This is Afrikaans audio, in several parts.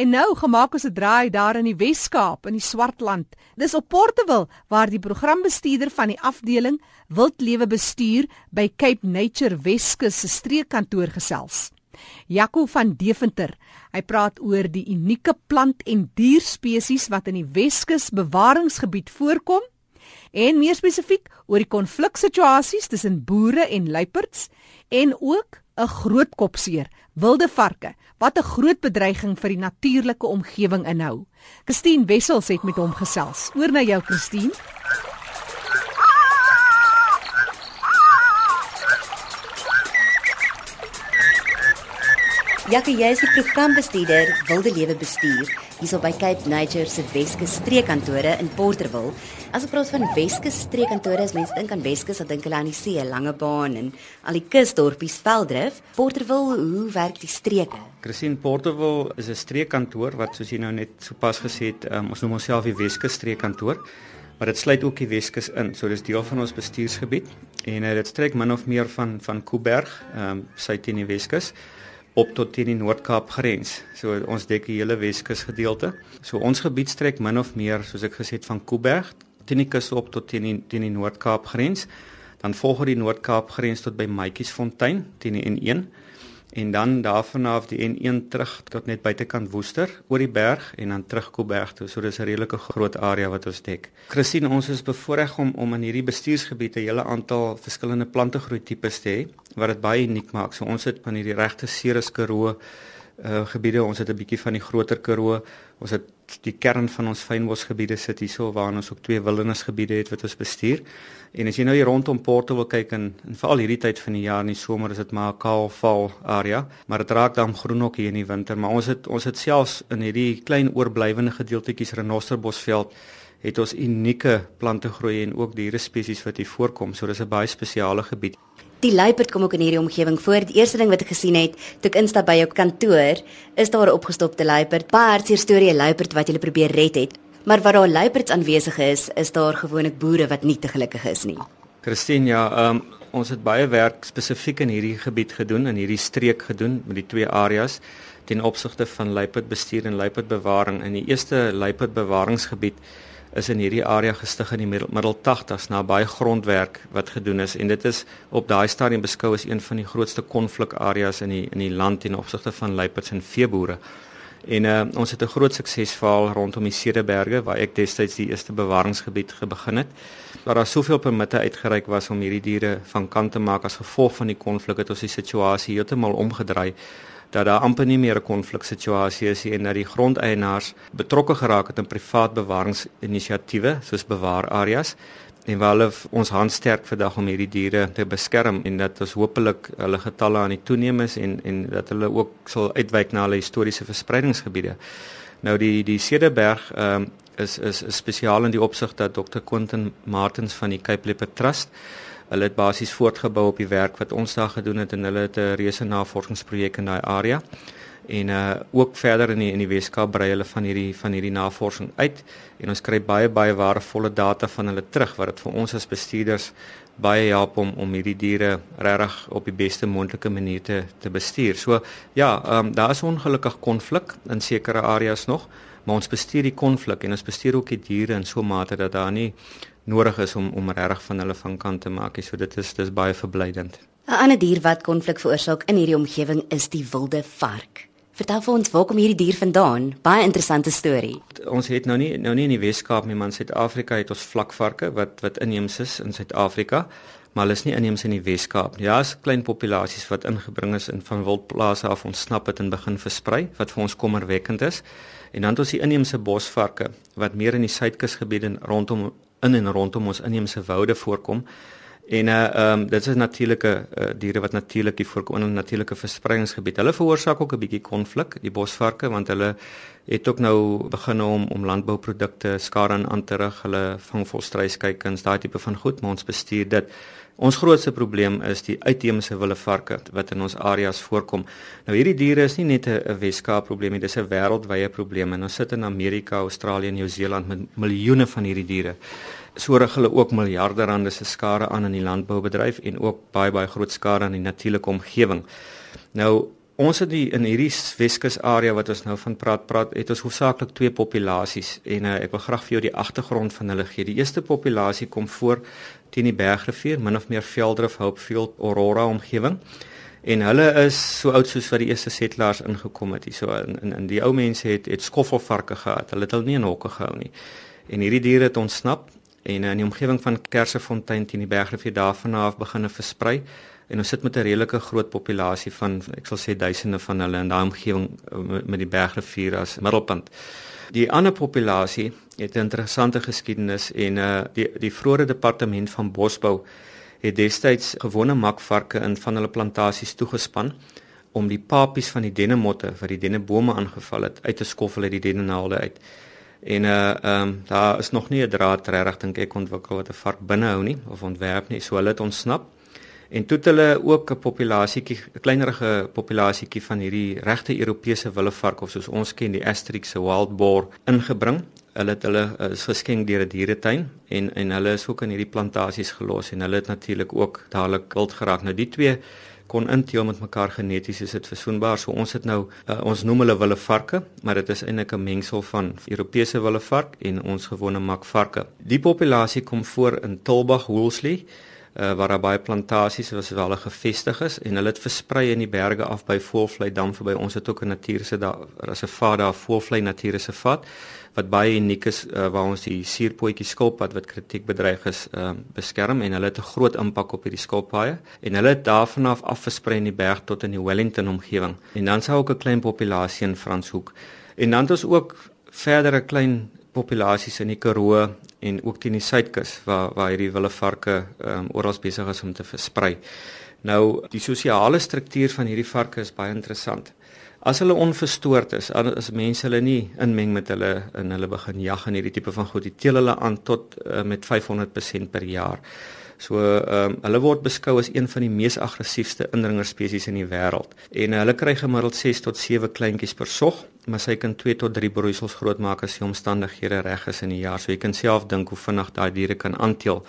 En nou gemaak ons 'n draai daar in die Wes-Kaap in die Swartland. Dis op Portewil waar die programbestuurder van die afdeling Wildlewe Bestuur by Cape Nature Weskus se streekkantoor gesels. Jaco van Deventer. Hy praat oor die unieke plant en dierspesies wat in die Weskus bewaringsgebied voorkom en meer spesifiek oor die konfliksituasies tussen boere en luiperds en ook 'n groot kopseer, wilde varke wat 'n groot bedreiging vir die natuurlike omgewing inhou. Christine Wessels het met hom gesels. Oor na jou Christine. Jackie, jy is die programbestuurder Wilde Lewe Bestuur hierso by Cape Nature se Weskus streekkantore in Porterville. As ek praat van Weskus streekkantore, as mense dink aan Weskus, dan dink hulle aan die see, Langebaan en al die kusdorpies Veldrif. Porterville, hoe werk die streke? Christine Porterville is 'n streekkantoor wat soos jy nou net sopas gesê het, um, ons noem onsself die Weskus streekkantoor. Maar dit sluit ook die Weskus in. So dis deel van ons bestuursgebied en uh, dit strek min of meer van van Kuiberg, ehm um, suid teen die Weskus op tot teen die Noord-Kaap grens. So ons dek die hele Weskus gedeelte. So ons gebied strek min of meer soos ek gesê het van Kuiberg teen die kus op tot teen die teen die Noord-Kaap grens. Dan volg die Noord-Kaap grens tot by Matjiesfontein teen die N1 en dan daarvan af die N1 terug tot net buitekant Woester oor die berg en dan terug Kuiberg toe. So dis 'n redelike groot area wat ons dek. Christine, ons is bevoorreg om om in hierdie bestuursgebied 'n hele aantal verskillende plantegroei tipes te hê wat dit baie uniek maak. So ons het van hierdie regte Ceres Karoo uh gebiede, ons het 'n bietjie van die groter Karoo. Ons het die kern van ons fynbosgebiede sit hierso waar ons ook twee wildernisgebiede het wat ons bestuur. En as jy nou hier rondom Porto wil kyk en, en veral hierdie tyd van die jaar in die somer is dit maar 'n kaal val area, maar dit raak dan groen ook hier in die winter, maar ons het ons het selfs in hierdie klein oorblywende gedeeltetjies renosterbosveld het ons unieke plante groei en ook diere spesies wat hier voorkom. So dis 'n baie spesiale gebied. Die luiperd kom ook in hierdie omgewing voor. Die eerste ding wat ek gesien het toe ek instap by jou kantoor, is daar 'n opgestopte luiperd. Baie hartseer storie 'n luiperd wat jy probeer red het. Maar waar daar luiperds aanwesig is, is daar gewoonlik boere wat nie te gelukkig is nie. Christine, ja, um, ons het baie werk spesifiek in hierdie gebied gedoen, in hierdie streek gedoen met die twee areas ten opsigte van luiperdbestuur en luiperdbewaring. In die eerste luiperdbewaringsgebied is in hierdie area gestig in die middel, middel 80s na baie grondwerk wat gedoen is en dit is op daai stadium beskou as een van die grootste konflikareas in die in die land ten opsigte van luiperds en veeboere. En uh, ons het 'n groot suksesverhaal rondom die Cederberge waar ek destyds die eerste bewaringsgebied gebegin het. Waar daar soveel permitte uitgereik was om hierdie diere van kant te maak as gevolg van die konflik het ons die situasie heeltemal omgedraai dat daar amper nie meer 'n konfliksituasie is en dat die grondeienaars betrokke geraak het in privaat bewaringsinisiatiewe soos bewaarareas en waar hulle ons hand sterk vandag om hierdie diere te beskerm en dat ons hopelik hulle getalle aan die toeneem is en en dat hulle ook sal uitwyk na hulle historiese verspreidingsgebiede. Nou die die Cederberg ehm um, is is is spesiaal in die opsig dat Dr. Quentin Martins van die Cape Leopard Trust hulle het basies voortgebou op die werk wat ons daar gedoen het en hulle het 'n reuse navorsingsprojek in daai area en uh ook verder in die in die Weskaap brei hulle van hierdie van hierdie navorsing uit en ons kry baie baie waardevolle data van hulle terug wat dit vir ons as bestuurders baie help om om hierdie diere regtig op die beste moontlike manier te te bestuur. So ja, ehm um, daar is ongelukkig konflik in sekere areas nog, maar ons bestuur die konflik en ons bestuur ook die diere in so 'n mate dat daar nie nodig is om om regtig van hulle van kant te maak. So dit is dis baie verblydend. 'n Ander dier wat konflik veroorsaak in hierdie omgewing is die wilde vark. Vertel vir ons waar kom hierdie dier vandaan? Baie interessante storie. Ons het nou nie nou nie in die Wes-Kaap nie, maar in Suid-Afrika het ons vlakvarke wat wat inheems is in Suid-Afrika, maar hulle is nie inheems in die Wes-Kaap nie. Ja, is klein populasies wat ingebring is in van wildplase af ontsnap het en begin versprei wat vir ons kommerwekkend is. En dan het ons die inheemse bosvarke wat meer in die suidkusgebiede rondom in en rondom ons inheemse woude voorkom. En uh ehm um, dit is natuurlike uh, diere wat natuurlik hier voorkom in 'n natuurlike verspreidingsgebied. Hulle veroorsaak ook 'n bietjie konflik, die bosvarke, want hulle het ook nou begin om om landbouprodukte skade aan te rig. Hulle vang volstruiskuikens, daai tipe van goed, maar ons bestuur dit. Ons grootste probleem is die uitheemse wilde varke wat in ons areas voorkom. Nou hierdie diere is nie net 'n Weskaap probleem nie, dis 'n wêreldwye probleem. En ons sit in Amerika, Australië en Nieu-Seeland met miljoene van hierdie diere sorg hulle ook miljarde rande se skade aan in die landboubedryf en ook baie baie groot skade aan die natuurlike omgewing. Nou ons het die in hierdie Weskus area wat ons nou van praat praat het ons hoofsaaklik twee populasies en uh, ek wil graag vir jou die agtergrond van hulle gee. Die eerste populasie kom voor teen die Bergrivier, min of meer Veldrif, Hopefield, Aurora omgewing. En hulle is so oud soos wat die eerste settlers ingekom het. So in in, in die ou mense het het skoffelvarke gehad. Hulle het hulle nie in hokke gehou nie. En hierdie diere het ontsnap en in die omgewing van Kersefontein teen die Bergrivier daarvan af begine versprei en ons sit met 'n redelike groot populasie van ek sal sê duisende van hulle in daai omgewing met, met die Bergrivier as middelpunt. Die ander populasie het 'n interessante geskiedenis en uh die die vroeë departement van bosbou het destyds gewone makvarke in van hulle plantasies toegespan om die papies van die dennemotte wat die dennebome aangeval het uit te skoffel uit die dennenaalde uit. En uh ehm um, daar is nog nie 'n draad regtig dink ek ontwikkel wat 'n vark binnehou nie of ontwerp nie. So hulle het ontsnap. En toe het hulle ook 'n populasietjie, 'n kleinerige populasietjie van hierdie regte Europese willevark of soos ons ken die Asterix se wild boar ingebring. Hulle het hulle is geskenk deur 'n dieretuin en en hulle is ook in hierdie plantasies gelos en hulle het natuurlik ook dadelik wild geraak. Nou die twee kon inteel met mekaar geneties is dit versoenbaar. So ons het nou uh, ons noem hulle willevarke, maar dit is eintlik 'n mengsel van Europese willevark en ons gewone makvarke. Die populasie kom voor in Tulbagh, Woolsley uh, waar daar baie plantasies was waar hulle gevestig is en hulle het versprei in die berge af by Voelvlei dam verby. Ons het ook 'n natuurse daar reservaat daar Voelvlei natuurreservaat wat baie uniek is uh, waar ons die suurpotjie skilpad wat kritiek bedreig is uh, beskerm en hulle het 'n groot impak op hierdie skilpaaie en hulle het daarvan af afversprei in die berg tot in die Wellington omgewing. En dan sou ook 'n klein populasie in Franshoek. En dan het ons ook verdere klein populasies in die Karoo en ook teen die suidkus waar waar hierdie willevarke ehm um, oral besig is om te versprei. Nou die sosiale struktuur van hierdie varke is baie interessant. As hulle onverstoord is, as mense hulle nie inmeng met hulle in hulle begin jag en hierdie tipe van goed, die teel hulle aan tot uh, met 500% per jaar. So ehm um, hulle word beskou as een van die mees aggressiewe indringerspesies in die wêreld. En uh, hulle kry gemiddeld 6 tot 7 kleintjies per sog, maar sy kan 2 tot 3 broeisels grootmaak as die omstandighede reg is in die jaar. So jy kan self dink hoe vinnig daai diere kan aanteel.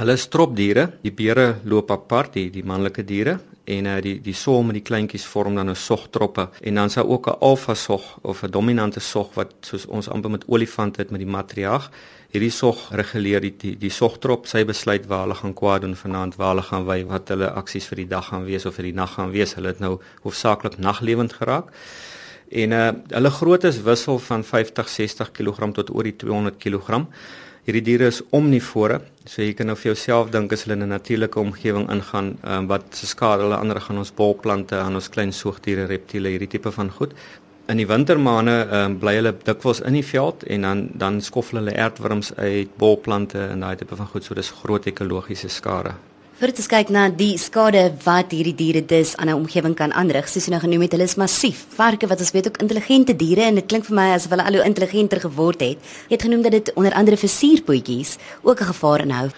Hulle is stropdiere. Die beere loop apart, die die manlike diere en uh, die die som met die kleintjies vorm dan 'n sogtroppe. En dan sou ook 'n alfa sog of 'n dominante sog wat soos ons amper met olifante het met die matriarg. Hierdie sog reguleer die die, die sogtrop. Sy besluit waar hulle gaan kwaad doen vanaand waar hulle gaan wy wat hulle aksies vir die dag gaan wees of vir die nag gaan wees. Hulle het nou hoofsaaklik naglewend geraak. En uh, hulle grootte wissel van 50 60 kg tot oor die 200 kg hierdie diere is omnivore so jy kan nou vir jouself dink as hulle in 'n natuurlike omgewing ingaan um, wat se skade hulle ander gaan ons bolplante aan ons klein soogdiere reptiele hierdie tipe van goed In die wintermaande um, bly hulle dikwels in die veld en dan dan skoffel hulle aardwurms uit, bolplante en daai tipe van goed, so dis groot ekologiese skade. Vir te kyk na die skade wat hierdie diere dus aan 'n omgewing kan aanrig, soos jy nou genoem het, hulle is massief. Varke wat ons weet ook intelligente diere en dit klink vir my asof hulle al hoe intelligenter geword het. Jy het genoem dat dit onder andere vir suurpotjies ook 'n gevaar inhou.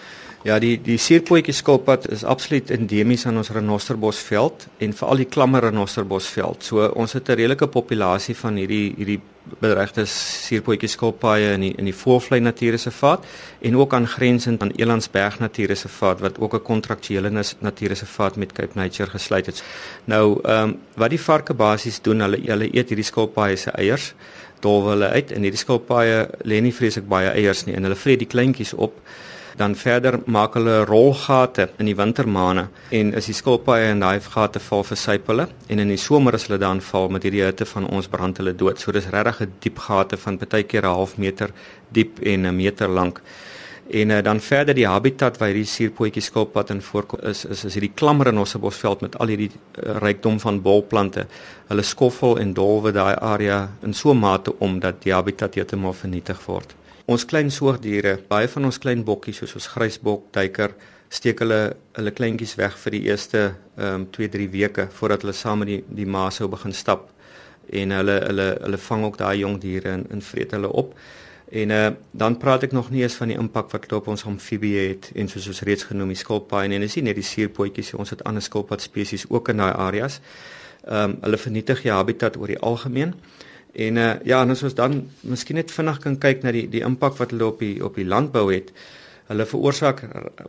Ja, die die suurpotjie skilpad is absoluut endemies aan ons renosterbosveld en veral die klammer renosterbosveld. So ons het 'n redelike populasie van hierdie hierdie bedreigde suurpotjie skilpaaie in die in die Voelvlei Natuurreservaat en ook aangrensend aan Elandsberg Natuurreservaat wat ook 'n kontraktuele natuurreservaat met Cape Nature gesluit het. Nou, ehm um, wat die varke basies doen, hulle hulle eet hierdie skilpaaie se eiers, dolwe hulle uit en hierdie skilpaaie lê nie vreeslik baie eiers nie en hulle vreet die kleintjies op dan verder maak hulle rolgate in die wintermaande en as die skilpaaie in daai gate val versuip hulle en in die somer as hulle dan val met hierdie hitte van ons brand hulle dood. So dis regtig 'n diep gate van baie keer 'n half meter diep en 'n meter lank. En uh, dan verder die habitat waar hierdie suurpotjie skilpad in voorkom is is is hierdie klammer in ons bosveld met al hierdie uh, rykdom van bolplante. Hulle skoffel en dolwe daai area in so 'n mate om dat die habitat heeltemal vernietig word. Ons klein soogdiere, baie van ons klein bokkies soos ons grysbok, duiker, steek hulle hulle kleintjies weg vir die eerste ehm um, 2-3 weke voordat hulle saam met die die ma sou begin stap en hulle hulle hulle vang ook daai jong diere en in vreet hulle op. En uh, dan praat ek nog nie eens van die impak wat dit op ons amfibie het en soos ons reeds genoem die skilpaaie en dis nie net die suurpotjies ons het ander skilpad spesies ook in daai areas. Ehm um, hulle vernietig die habitat oor die algemeen. En uh, ja, en as ons dan miskien net vinnig kan kyk na die die impak wat hulle op die op die landbou het. Hulle veroorsaak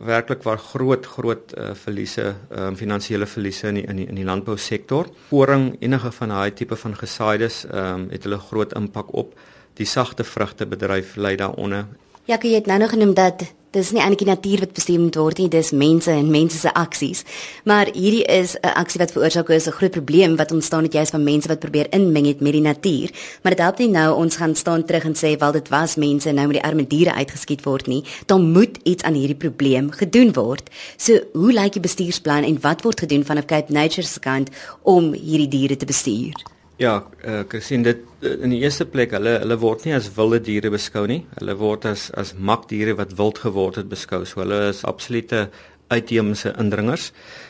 werklik waar groot groot uh, verliese, um, finansiële verliese in die, in die, in die landbousektor. Koring, enige van daai tipe van gesaides, ehm um, het hulle groot impak op. Die sagte vrugtebedryf lei daaronder. Ja, jy het nou nog genoem dat dis nie eintlik die natuur wat bestuur moet word nie, dis mense en mense se aksies. Maar hierdie is 'n aksie wat veroorsaak is 'n groot probleem wat ontstaan het juist van mense wat probeer inmeng het met die natuur. Maar dit help nie nou ons gaan staan terug en sê wel dit was mense nou met die arme diere uitgeskiet word nie. Dan moet iets aan hierdie probleem gedoen word. So, hoe lyk die bestuursplan en wat word gedoen vanaf Cape Nature se kant om hierdie diere te bestuur? Ja, eh uh, sien dit uh, in die eerste plek hulle hulle word nie as wilde diere beskou nie. Hulle word as as makdiere wat wild geword het beskou. So hulle is absolute uitheemse indringers.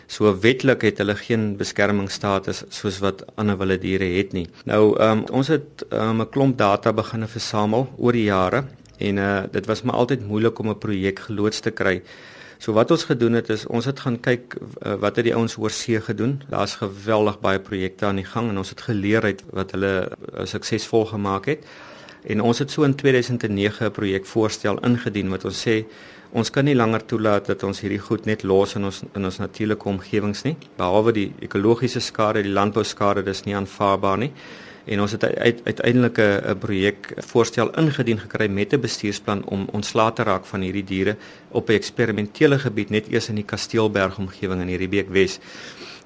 So wetlik het hulle geen beskermingsstatus soos wat ander wilde diere het nie. Nou ehm um, ons het ehm um, 'n klomp data begine versamel oor die jare en eh uh, dit was maar altyd moeilik om 'n projek geloods te kry So wat ons gedoen het is ons het gaan kyk uh, wat het die ouens oor see gedoen. Daar's geweldig baie projekte aan die gang en ons het geleer uit wat hulle uh, suksesvol gemaak het. En ons het so in 2009 'n projek voorstel ingedien wat ons sê ons kan nie langer toelaat dat ons hierdie goed net los in ons in ons natuurlike omgewings nie. Behalwe die ekologiese skade, die landbouskade, dis nie aanvaarbaar nie en ons het uit, uiteindelik 'n projek voorstel ingedien gekry met 'n bestuursplan om ontslae te raak van hierdie diere op 'n eksperimentele gebied net eers in die Kasteelberg omgewing in die Riebeek Wes.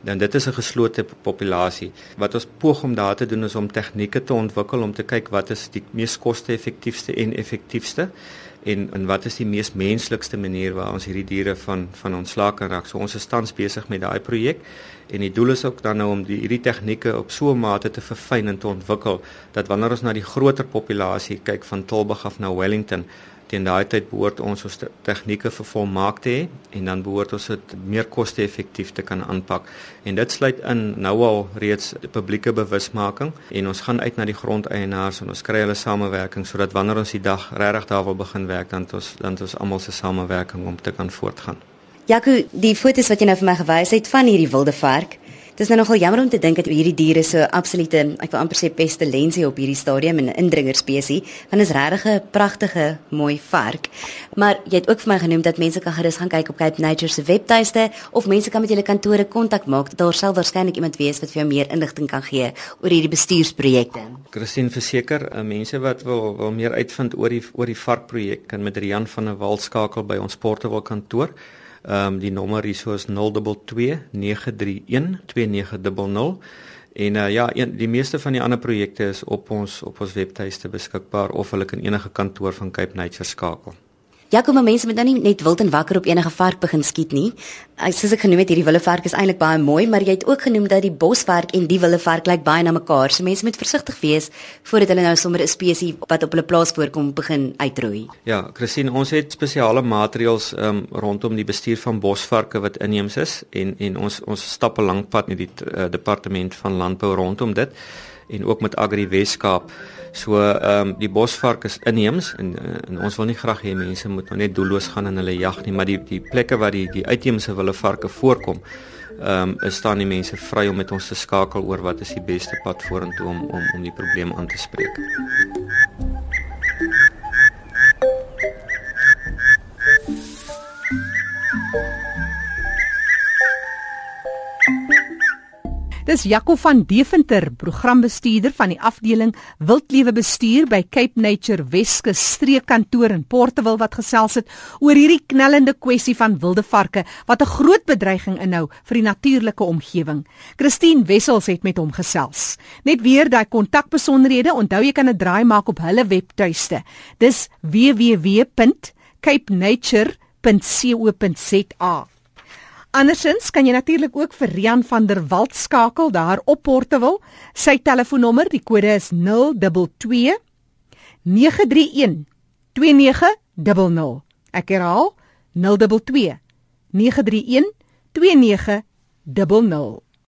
Dan dit is 'n geslote populasie. Wat ons poog om daar te doen is om tegnieke te ontwikkel om te kyk wat is die mees koste-effektiefste en effektiefste en en wat is die mees menslikste manier waar ons hierdie diere van van ontslaak kan raak. So ons is tans besig met daai projek en die doel is ook dan nou om die hierdie tegnieke op so 'n mate te verfyn en te ontwikkel dat wanneer ons na die groter populasie kyk van Tilburg af na Wellington teen daai tyd behoort ons ons tegnieke vervolmaak te hê en dan behoort ons dit meer koste-effektief te kan aanpak. En dit sluit in nou al reeds publieke bewusmaking en ons gaan uit na die grondeienaars en ons kry hulle samewerking sodat wanneer ons die dag regtig daar wil begin werk dan ons dan ons almal se samewerking om te kan voortgaan. Jaco, die foto's wat jy nou vir my gewys het van hierdie wilde vark, Dis nou nogal jammer om te dink dat hierdie diere so absolute, ek wil amper sê pestilensie op hierdie stadium en 'n indringer spesies, want is regtig 'n pragtige, mooi vark. Maar jy het ook vir my genoem dat mense kan gerus gaan kyk op Cape Nature se webtuiste of mense kan met julle kantore kontak maak. Daar sal waarskynlik iemand wees wat vir jou meer inligting kan gee oor hierdie bestuursprojekte. Christine verseker, uh, mense wat wil wil meer uitvind oor die oor die varkprojek kan met Rian van der Walt skakel by ons Portewil kantoor. Ehm um, die nommer hier so is 022 931 2900 en uh, ja, een, die meeste van die ander projekte is op ons op ons webtuiste beskikbaar of hulle kan enige kantoor van Cape Nature skakel. Ja, kom maar mense moet nou nie net wild en wakker op enige vark begin skiet nie. Soos ek genoem het, hierdie wilde vark is eintlik baie mooi, maar jy het ook genoem dat die bosvark en die wilde vark lyk baie na mekaar. So mense moet versigtig wees voordat hulle nou sommer 'n spesies wat op hulle plaas voorkom begin uitroei. Ja, Christine, ons het spesiale maatreëls um, rondom die bestuur van bosvarke wat inheems is en en ons ons stap 'n lang pad met die uh, departement van landbou rondom dit en ook met Agri Weskaap. So ehm um, die bosvark is inheems en, eh, en ons wil nie graag hê mense moet nou net doelloos gaan in hulle jag nie, maar die die plekke waar die die uitheemse wille varke voorkom, ehm um, is staan die mense vry om met ons te skakel oor wat is die beste pad vorentoe om om om die probleem aan te spreek. Jaco van Deventer, programbestuurder van die afdeling Wildlewe Bestuur by Cape Nature Weskus streekkantoor in Portewil wat gesels het oor hierdie knellende kwessie van wilde varke wat 'n groot bedreiging inhou vir die natuurlike omgewing. Christine Wessels het met hom gesels. Net weer daai kontakbesonderhede, onthou jy kan 'n draai maak op hulle webtuiste. Dis www.capenature.co.za. Andersins kan jy natuurlik ook vir Rian van der Walt skakel daar op Portewil. Sy telefoonnommer, die kode is 022 931 2900. Ek herhaal 022 931 2900.